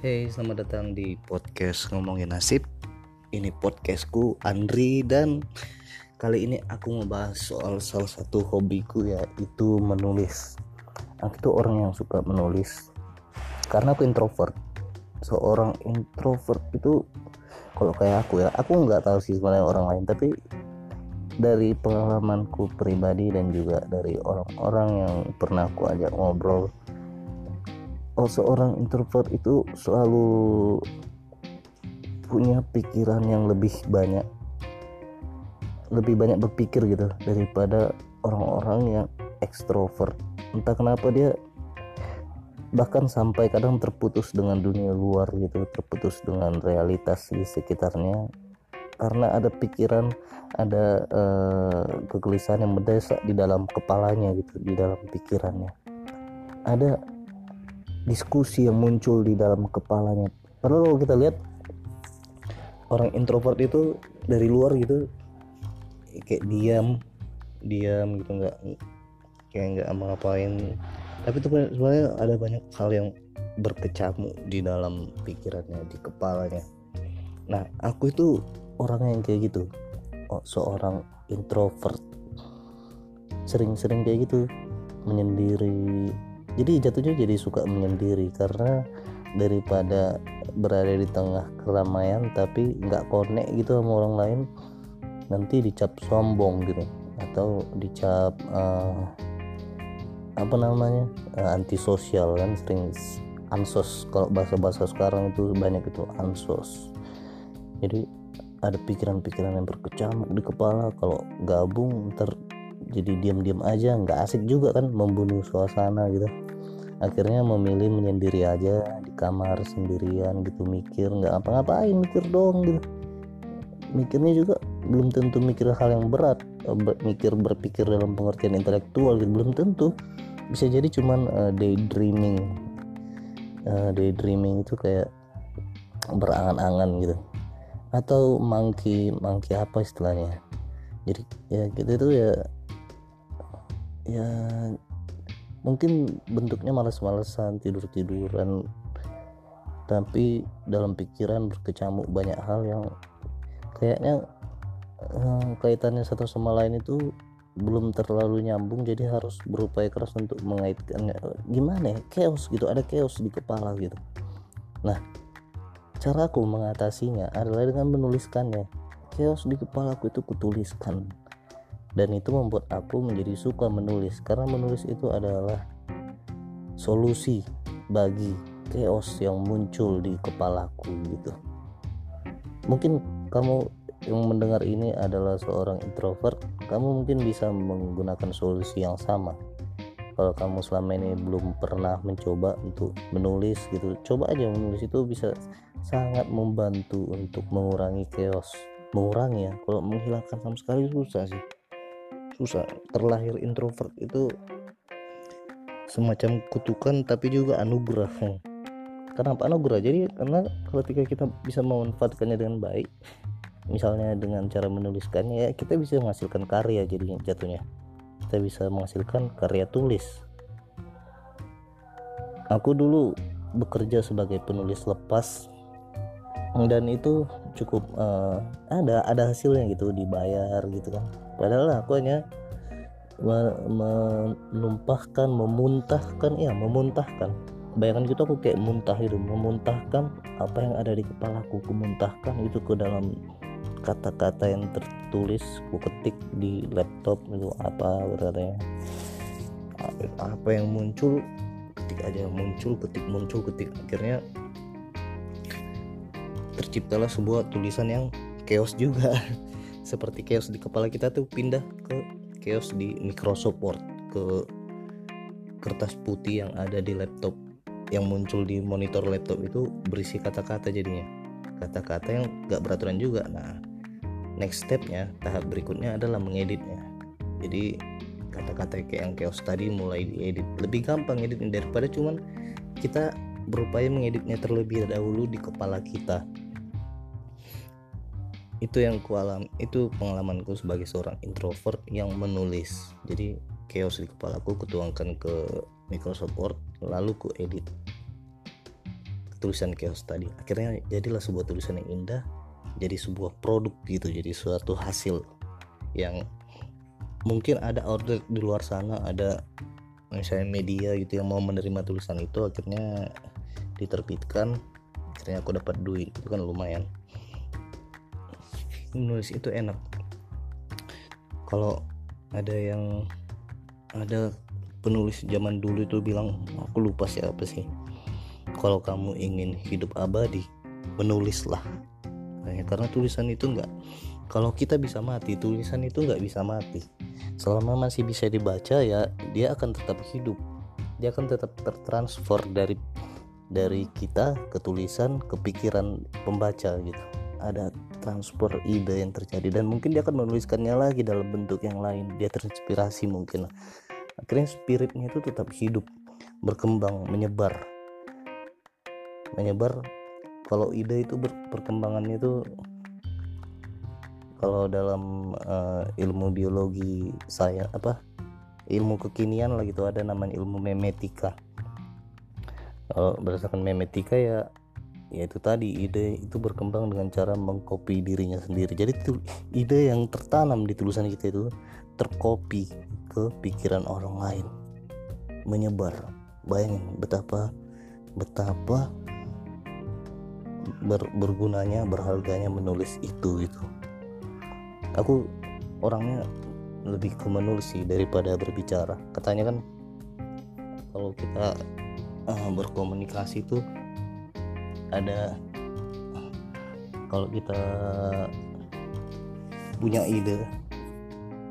Hey, selamat datang di podcast ngomongin nasib. Ini podcastku Andri dan kali ini aku ngebahas soal salah satu hobiku yaitu menulis. Aku tuh orang yang suka menulis karena aku introvert. Seorang introvert itu kalau kayak aku ya, aku nggak tahu sih sebenarnya orang lain, tapi dari pengalamanku pribadi dan juga dari orang-orang yang pernah aku ajak ngobrol seorang introvert itu selalu punya pikiran yang lebih banyak lebih banyak berpikir gitu daripada orang-orang yang ekstrovert. Entah kenapa dia bahkan sampai kadang terputus dengan dunia luar gitu terputus dengan realitas di sekitarnya. Karena ada pikiran ada uh, kegelisahan yang mendesak di dalam kepalanya gitu di dalam pikirannya. Ada diskusi yang muncul di dalam kepalanya. Padahal kalau kita lihat orang introvert itu dari luar gitu kayak diam diam gitu nggak kayak nggak ngapain tapi itu sebenarnya ada banyak hal yang berkecamuk di dalam pikirannya di kepalanya. Nah aku itu orang yang kayak gitu. Oh, seorang introvert. Sering-sering kayak gitu. Menyendiri jadi jatuhnya jadi suka menyendiri karena daripada berada di tengah keramaian tapi nggak connect gitu sama orang lain nanti dicap sombong gitu. Atau dicap uh, apa namanya uh, antisosial kan sering ansos. Kalau bahasa-bahasa sekarang itu banyak itu ansos. Jadi ada pikiran-pikiran yang berkecamuk di kepala. Kalau gabung ntar jadi diam-diam aja. Nggak asik juga kan membunuh suasana gitu akhirnya memilih menyendiri aja di kamar sendirian gitu mikir nggak apa-ngapain mikir dong gitu. Mikirnya juga belum tentu mikir hal yang berat mikir berpikir dalam pengertian intelektual gitu belum tentu. Bisa jadi cuman uh, daydreaming. Uh, daydreaming itu kayak berangan-angan gitu. Atau monkey monkey apa istilahnya. Jadi ya gitu itu ya ya mungkin bentuknya males-malesan tidur-tiduran tapi dalam pikiran berkecamuk banyak hal yang kayaknya eh, kaitannya satu sama lain itu belum terlalu nyambung jadi harus berupaya keras untuk mengaitkannya gimana ya chaos gitu ada chaos di kepala gitu nah Cara aku mengatasinya adalah dengan menuliskannya. Chaos di kepala aku itu kutuliskan. Dan itu membuat aku menjadi suka menulis. Karena menulis itu adalah solusi bagi chaos yang muncul di kepalaku gitu. Mungkin kamu yang mendengar ini adalah seorang introvert, kamu mungkin bisa menggunakan solusi yang sama. Kalau kamu selama ini belum pernah mencoba untuk menulis gitu coba aja menulis itu bisa sangat membantu untuk mengurangi chaos. Mengurangi ya kalau menghilangkan sama sekali susah sih susah. Terlahir introvert itu semacam kutukan tapi juga anugerah. Kenapa anugerah? Jadi karena ketika kita bisa memanfaatkannya dengan baik misalnya dengan cara menuliskannya ya kita bisa menghasilkan karya jadinya jatuhnya. Kita bisa menghasilkan karya tulis. Aku dulu bekerja sebagai penulis lepas dan itu cukup uh, ada ada hasilnya gitu dibayar gitu kan padahal aku hanya menumpahkan memuntahkan ya memuntahkan. Bayangan gitu aku kayak muntah itu memuntahkan apa yang ada di kepalaku kumuntahkan itu ke dalam kata-kata yang tertulis ku ketik di laptop itu apa katanya. Apa yang muncul ketik aja muncul ketik muncul ketik. Akhirnya terciptalah sebuah tulisan yang chaos juga seperti chaos di kepala kita tuh pindah ke chaos di Microsoft Word ke kertas putih yang ada di laptop yang muncul di monitor laptop itu berisi kata-kata jadinya. Kata-kata yang gak beraturan juga. Nah next stepnya tahap berikutnya adalah mengeditnya. Jadi kata-kata kayak yang chaos tadi mulai diedit. Lebih gampang editnya daripada cuman kita berupaya mengeditnya terlebih dahulu di kepala kita itu yang ku alam itu pengalamanku sebagai seorang introvert yang menulis. Jadi chaos di kepalaku kutuangkan ke Microsoft Word lalu ku edit tulisan chaos tadi. Akhirnya jadilah sebuah tulisan yang indah jadi sebuah produk gitu jadi suatu hasil yang mungkin ada order di luar sana ada misalnya media gitu yang mau menerima tulisan itu akhirnya diterbitkan akhirnya aku dapat duit. Itu kan lumayan nulis itu enak. Kalau ada yang ada penulis zaman dulu itu bilang aku lupa siapa sih. Kalau kamu ingin hidup abadi menulislah. Nah, karena tulisan itu enggak kalau kita bisa mati tulisan itu nggak bisa mati. Selama masih bisa dibaca ya dia akan tetap hidup. Dia akan tetap tertransfer dari dari kita ke tulisan ke pikiran pembaca gitu ada transfer ide yang terjadi. Dan mungkin dia akan menuliskannya lagi dalam bentuk yang lain. Dia terinspirasi mungkin akhirnya spiritnya itu tetap hidup berkembang menyebar. Menyebar. Kalau ide itu ber, perkembangannya itu kalau dalam uh, ilmu biologi saya apa ilmu kekinian lah gitu. Ada namanya ilmu memetika. Kalau berdasarkan memetika ya ya itu tadi ide itu berkembang dengan cara mengcopy dirinya sendiri. Jadi itu ide yang tertanam di tulisan kita itu terkopi ke pikiran orang lain. Menyebar. Bayangin betapa betapa ber, bergunanya berharganya menulis itu gitu. Aku orangnya lebih ke menulis sih daripada berbicara. Katanya kan kalau kita uh, berkomunikasi itu ada kalau kita punya ide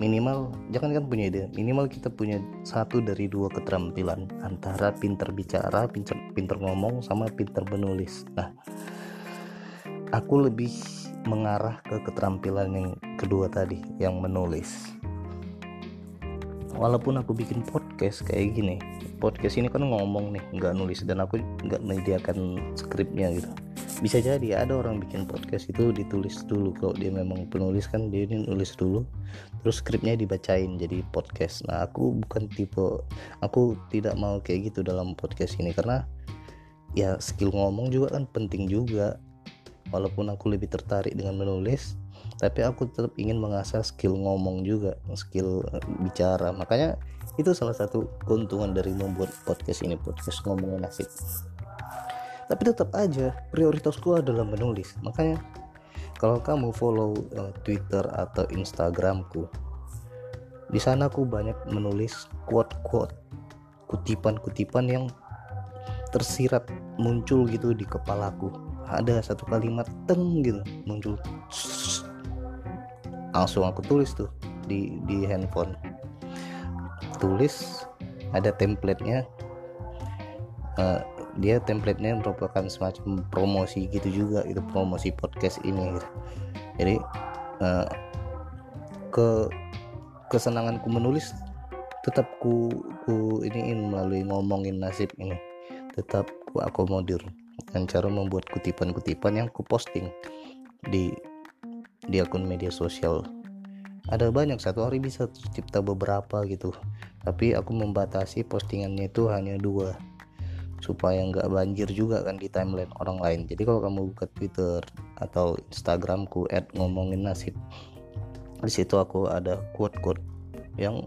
minimal jangan kan punya ide minimal kita punya satu dari dua keterampilan antara pinter bicara pinter pinter ngomong sama pinter menulis. Nah aku lebih mengarah ke keterampilan yang kedua tadi yang menulis. Walaupun aku bikin podcast kayak gini. Podcast ini kan ngomong nih nggak nulis dan aku nggak menyediakan skripnya gitu. Bisa jadi ada orang bikin podcast itu ditulis dulu. Kalau dia memang penulis kan dia ini nulis dulu terus skripnya dibacain jadi podcast. Nah aku bukan tipe aku tidak mau kayak gitu dalam podcast ini karena ya skill ngomong juga kan penting juga. Walaupun aku lebih tertarik dengan menulis tapi aku tetap ingin mengasah skill ngomong juga skill bicara. Makanya itu salah satu keuntungan dari membuat podcast ini podcast ngomongin nasib tapi tetap aja prioritasku adalah menulis. Makanya kalau kamu follow uh, Twitter atau Instagramku di sana aku banyak menulis quote-quote kutipan-kutipan yang tersirat muncul gitu di kepalaku. Ada satu kalimat teng gitu muncul. Langsung aku tulis tuh di di handphone tulis ada templatenya. Uh, dia templatenya merupakan semacam promosi gitu juga itu promosi podcast ini gitu. jadi uh, ke kesenanganku menulis tetap ku ku iniin melalui ngomongin nasib ini. Tetap ku akomodir dengan cara membuat kutipan-kutipan yang ku posting di di akun media sosial. Ada banyak satu hari bisa tercipta beberapa gitu tapi aku membatasi postingannya itu hanya dua. Supaya nggak banjir juga kan di timeline orang lain. Jadi kalau kamu buka Twitter atau Instagramku add ngomongin nasib di situ aku ada quote-quote yang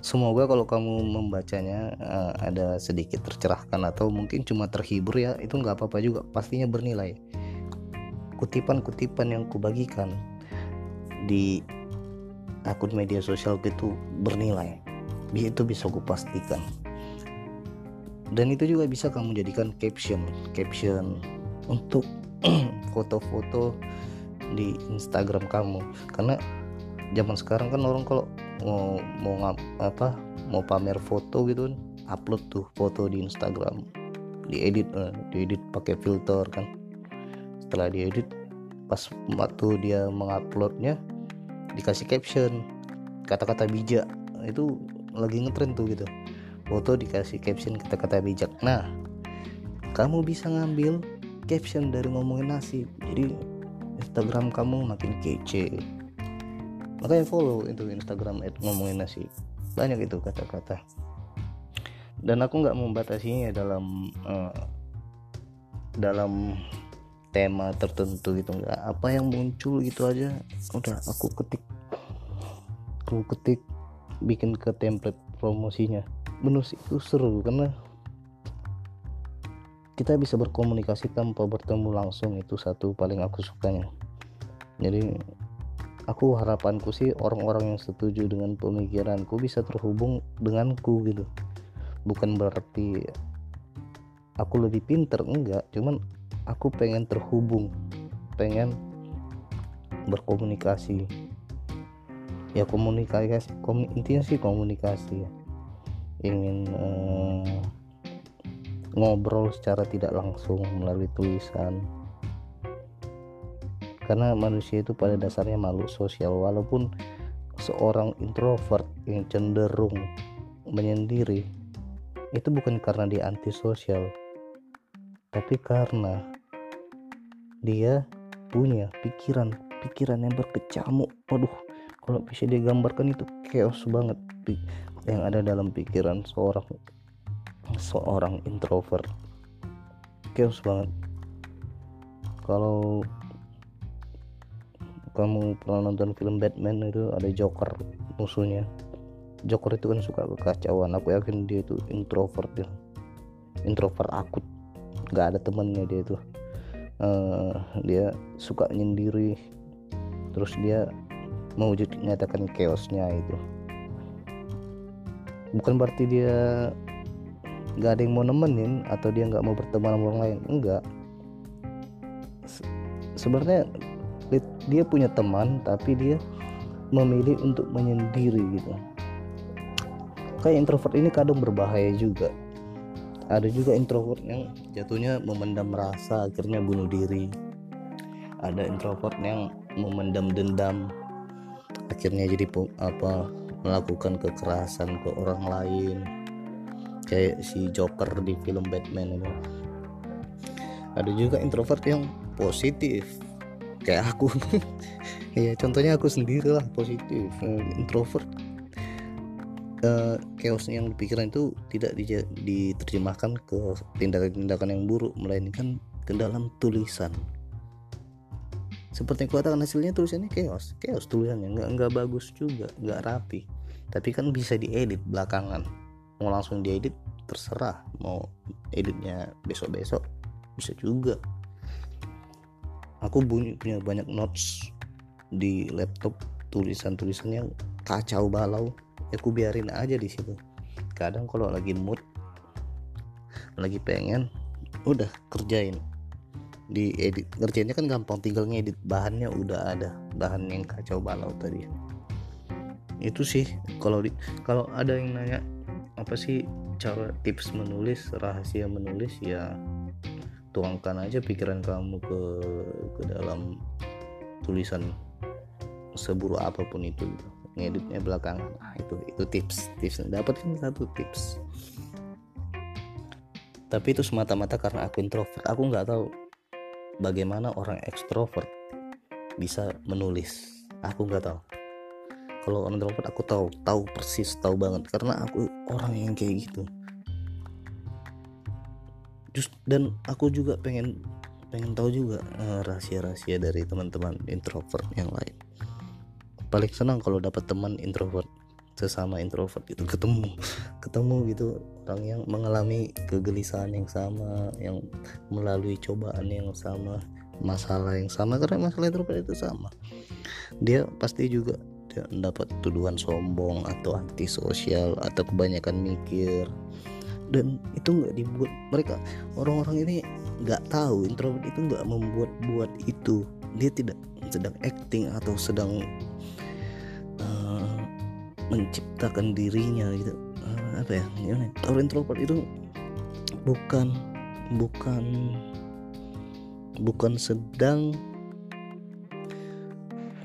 semoga kalau kamu membacanya uh, ada sedikit tercerahkan atau mungkin cuma terhibur ya itu nggak apa-apa juga. Pastinya bernilai. Kutipan-kutipan yang kubagikan di akun media sosial itu bernilai itu bisa kupastikan dan itu juga bisa kamu jadikan caption caption untuk foto-foto di Instagram kamu. Karena zaman sekarang kan orang kalau mau mau ngap, apa mau pamer foto gitu upload tuh foto di Instagram. Diedit eh, diedit pakai filter kan. Setelah diedit pas waktu dia menguploadnya dikasih caption kata-kata bijak. Itu lagi ngetrend tuh gitu. Foto dikasih caption kata-kata bijak. Nah kamu bisa ngambil caption dari ngomongin nasib. Jadi Instagram kamu makin kece. Makanya follow itu Instagram ngomongin nasib. Banyak itu kata-kata. Dan aku nggak membatasinya dalam uh, dalam tema tertentu gitu. Nggak apa yang muncul gitu aja udah aku ketik. Aku ketik bikin ke template promosinya. Menurut itu seru karena kita bisa berkomunikasi tanpa bertemu langsung itu satu paling aku sukanya. Jadi aku harapanku sih orang-orang yang setuju dengan pemikiranku bisa terhubung denganku gitu. Bukan berarti aku lebih pinter enggak. Cuman aku pengen terhubung pengen berkomunikasi ya komunikasi kom, intinya sih komunikasi ya. Ingin uh, ngobrol secara tidak langsung melalui tulisan. Karena manusia itu pada dasarnya malu sosial walaupun seorang introvert yang cenderung menyendiri itu bukan karena dia antisosial tapi karena dia punya pikiran pikiran yang berkecamuk. Waduh kalau bisa digambarkan itu chaos banget yang ada dalam pikiran seorang seorang introvert. Chaos banget. Kalau kamu pernah nonton film Batman itu ada Joker musuhnya. Joker itu kan suka kekacauan. Aku yakin dia itu introvert ya. Introvert akut. Nggak ada temennya dia itu. Uh, dia suka nyendiri. Terus dia mewujud nyatakan chaosnya itu. Bukan berarti dia nggak ada yang mau nemenin atau dia nggak mau berteman sama orang lain enggak. Se sebenarnya dia punya teman tapi dia memilih untuk menyendiri gitu. Kayak introvert ini kadang berbahaya juga. Ada juga introvert yang jatuhnya memendam rasa akhirnya bunuh diri. Ada introvert yang memendam dendam akhirnya jadi apa melakukan kekerasan ke orang lain. Kayak si Joker di film Batman itu ada juga introvert yang positif. Kayak aku. Ya contohnya aku sendiri lah positif. Eh, introvert uh, chaos yang dipikiran itu tidak diterjemahkan ke tindakan-tindakan yang buruk. Melainkan ke dalam tulisan seperti yang katakan hasilnya tulisannya chaos. Chaos tulisannya nggak nggak bagus juga nggak rapi. Tapi kan bisa diedit belakangan. Mau langsung diedit terserah mau editnya besok-besok. Bisa juga. Aku punya, banyak notes di laptop tulisan-tulisan yang kacau balau. Ya aku biarin aja di situ. Kadang kalau lagi mood lagi pengen udah kerjain di edit ngerjainnya kan gampang tinggal ngedit bahannya udah ada bahan yang kacau balau tadi. Itu sih kalau di kalau ada yang nanya apa sih cara tips menulis rahasia menulis ya tuangkan aja pikiran kamu ke ke dalam tulisan seburu apa pun itu gitu. ngeditnya belakangan. Nah, itu itu tips tips. Dapetin satu tips. Tapi itu semata-mata karena aku introvert. Aku nggak tahu bagaimana orang ekstrovert bisa menulis? Aku nggak tahu. Kalau orang introvert aku tahu tahu persis tahu banget. Karena aku orang yang kayak gitu. Just dan aku juga pengen pengen tahu juga uh, rahasia-rahasia dari teman-teman introvert yang lain. Paling senang kalau dapat teman introvert sesama introvert itu ketemu ketemu gitu. Orang yang mengalami kegelisahan yang sama yang melalui cobaan yang sama masalah yang sama karena masalah introvert itu sama. Dia pasti juga mendapat tuduhan sombong atau antisosial atau kebanyakan mikir. Dan itu nggak dibuat mereka orang-orang ini nggak tahu introvert itu nggak membuat buat itu. Dia tidak sedang acting atau sedang menciptakan dirinya gitu. Uh, apa ya gimana orang introvert itu bukan bukan bukan sedang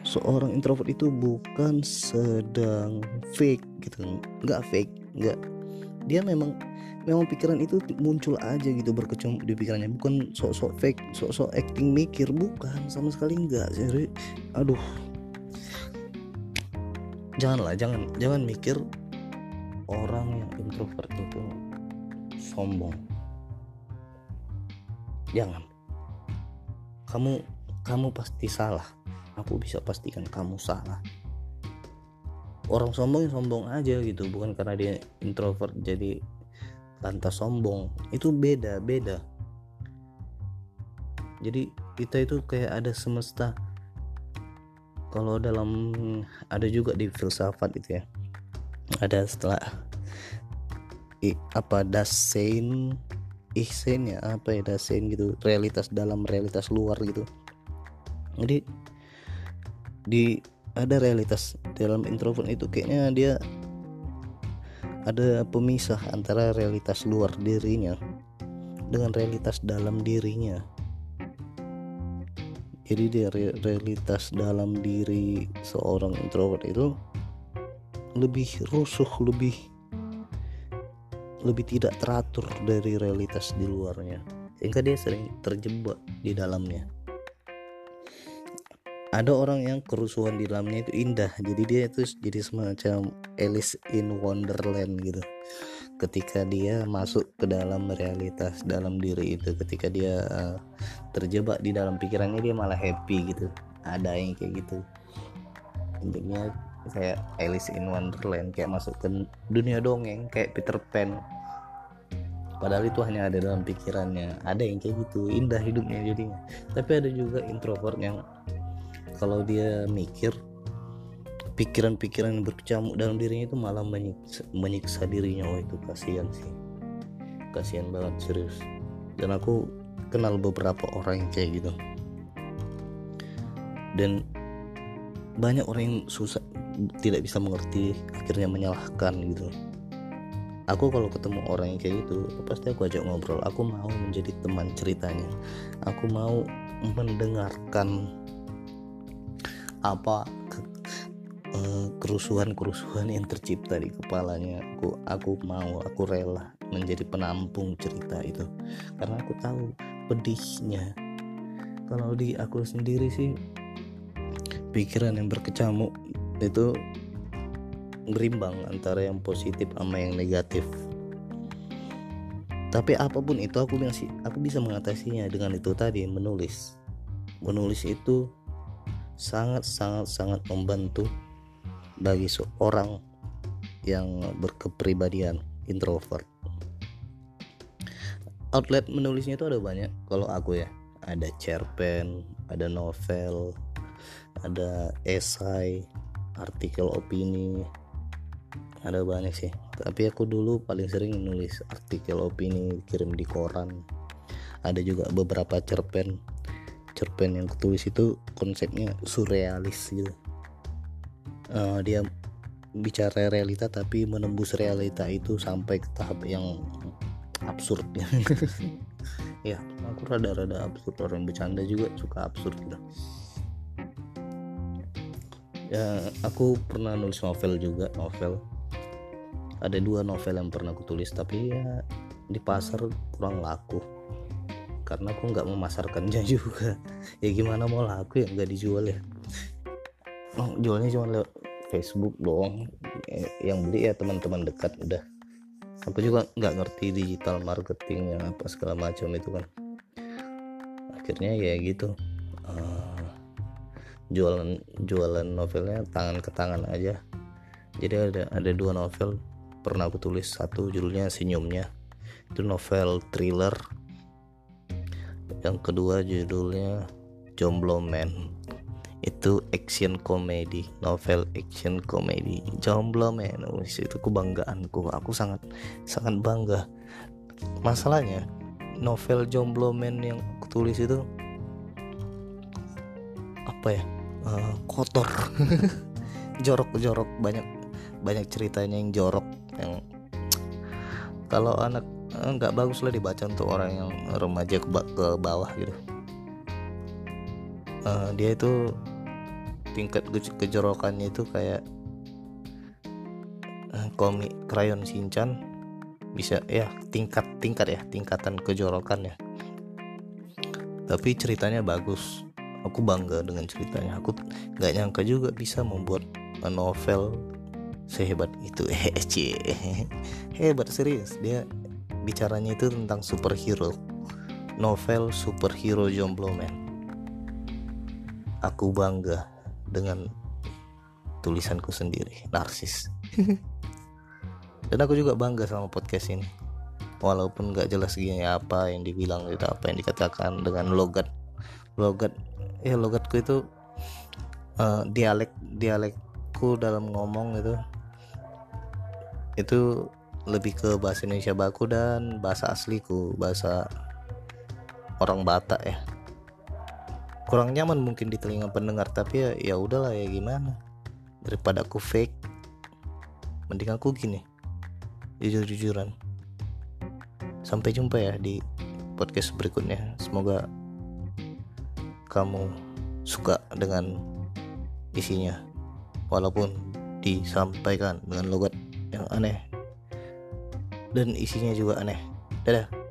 seorang introvert itu bukan sedang fake gitu nggak fake nggak. Dia memang memang pikiran itu muncul aja gitu berkecam di pikirannya. Bukan sok-sok fake sok-sok acting mikir bukan. Sama sekali enggak jadi aduh janganlah jangan jangan mikir orang yang introvert itu sombong. Jangan. Kamu kamu pasti salah. Aku bisa pastikan kamu salah. Orang sombong sombong aja gitu bukan karena dia introvert jadi lantas sombong. Itu beda beda. Jadi kita itu kayak ada semesta kalau dalam ada juga di filsafat itu ya. Ada setelah i, apa dasein ihsen ya apa ya dasein gitu realitas dalam realitas luar gitu. Jadi di ada realitas dalam introvert itu kayaknya dia ada pemisah antara realitas luar dirinya dengan realitas dalam dirinya jadi dia realitas dalam diri seorang introvert itu lebih rusuh lebih lebih tidak teratur dari realitas di luarnya. Sehingga dia sering terjebak di dalamnya. Ada orang yang kerusuhan di dalamnya itu indah. Jadi dia itu jadi semacam Alice in Wonderland gitu ketika dia masuk ke dalam realitas dalam diri itu ketika dia uh, terjebak di dalam pikirannya dia malah happy gitu. Ada yang kayak gitu. Intinya kayak Alice in Wonderland kayak masuk ke dunia dongeng kayak Peter Pan. Padahal itu hanya ada dalam pikirannya. Ada yang kayak gitu indah hidupnya jadinya. Tapi ada juga introvert yang kalau dia mikir pikiran-pikiran yang berkecamuk dalam dirinya itu malah menyiksa, menyiksa dirinya. Oh itu kasihan sih. Kasihan banget serius. Dan aku kenal beberapa orang yang kayak gitu. Dan banyak orang yang susah tidak bisa mengerti akhirnya menyalahkan gitu. Aku kalau ketemu orang yang kayak gitu pasti aku ajak ngobrol. Aku mau menjadi teman ceritanya. Aku mau mendengarkan apa kerusuhan-kerusuhan yang tercipta di kepalanya aku aku mau aku rela menjadi penampung cerita itu. Karena aku tahu pedihnya. Kalau di aku sendiri sih pikiran yang berkecamuk itu berimbang antara yang positif sama yang negatif. Tapi apa pun itu aku masih aku bisa mengatasinya dengan itu tadi menulis. Menulis itu sangat sangat sangat membantu bagi seorang yang berkepribadian introvert. Outlet menulisnya itu ada banyak. Kalau aku ya, ada cerpen, ada novel, ada esai, artikel opini, ada banyak sih. Tapi aku dulu paling sering nulis artikel opini kirim di koran. Ada juga beberapa cerpen cerpen yang kutulis itu konsepnya surrealis gitu uh, dia bicara realita tapi menembus realita itu sampai ke tahap yang absurd. Ya aku rada-rada absurd. Orang bercanda juga suka absurd gitu. Ya aku pernah nulis novel juga novel. Ada dua novel yang pernah aku tulis tapi ya di pasar kurang laku. Karena aku nggak memasarkannya juga. Ya gimana mau laku ya? Nggak dijual ya oh, jualnya cuma lewat Facebook doang. Yang beli ya teman-teman dekat udah. Aku juga nggak ngerti digital marketing yang apa segala macam itu kan. Akhirnya ya gitu. Uh, jualan jualan novelnya tangan ke tangan aja. Jadi ada ada dua novel pernah aku tulis. Satu judulnya senyumnya. Itu novel thriller. Yang kedua judulnya Jomblo Man itu action comedy novel action comedy Jomblo Wis, itu kebanggaanku. Aku sangat sangat bangga. Masalahnya novel Jomblo Man yang aku tulis itu apa ya? Uh, kotor. Jorok-jorok. Banyak banyak ceritanya yang jorok yang kalau anak Eh, nggak bagus lah dibaca untuk orang yang remaja ke, ke bawah gitu. Uh, dia itu tingkat ke kejorokannya itu kayak uh, komik krayon sinchan bisa ya tingkat tingkat ya tingkatan kejorokan ya. Tapi ceritanya bagus. Aku bangga dengan ceritanya. Aku nggak nyangka juga bisa membuat novel sehebat itu. Eh hebat serius. Dia bicaranya itu tentang superhero. Novel superhero jomblo men. Aku bangga dengan tulisanku sendiri narsis. Dan aku juga bangga sama podcast ini. Walaupun nggak jelas gini apa yang dibilang itu apa yang dikatakan dengan logat logat ya logatku itu uh, dialek dialekku dalam ngomong itu itu lebih ke bahasa Indonesia baku dan bahasa asliku bahasa orang Batak ya kurang nyaman mungkin di telinga pendengar tapi ya ya udahlah ya gimana? Daripada aku fake mending aku gini jujur-jujuran. Sampai jumpa ya di podcast berikutnya. Semoga kamu suka dengan isinya walaupun disampaikan dengan logat yang aneh. Dan isinya juga aneh. Dadah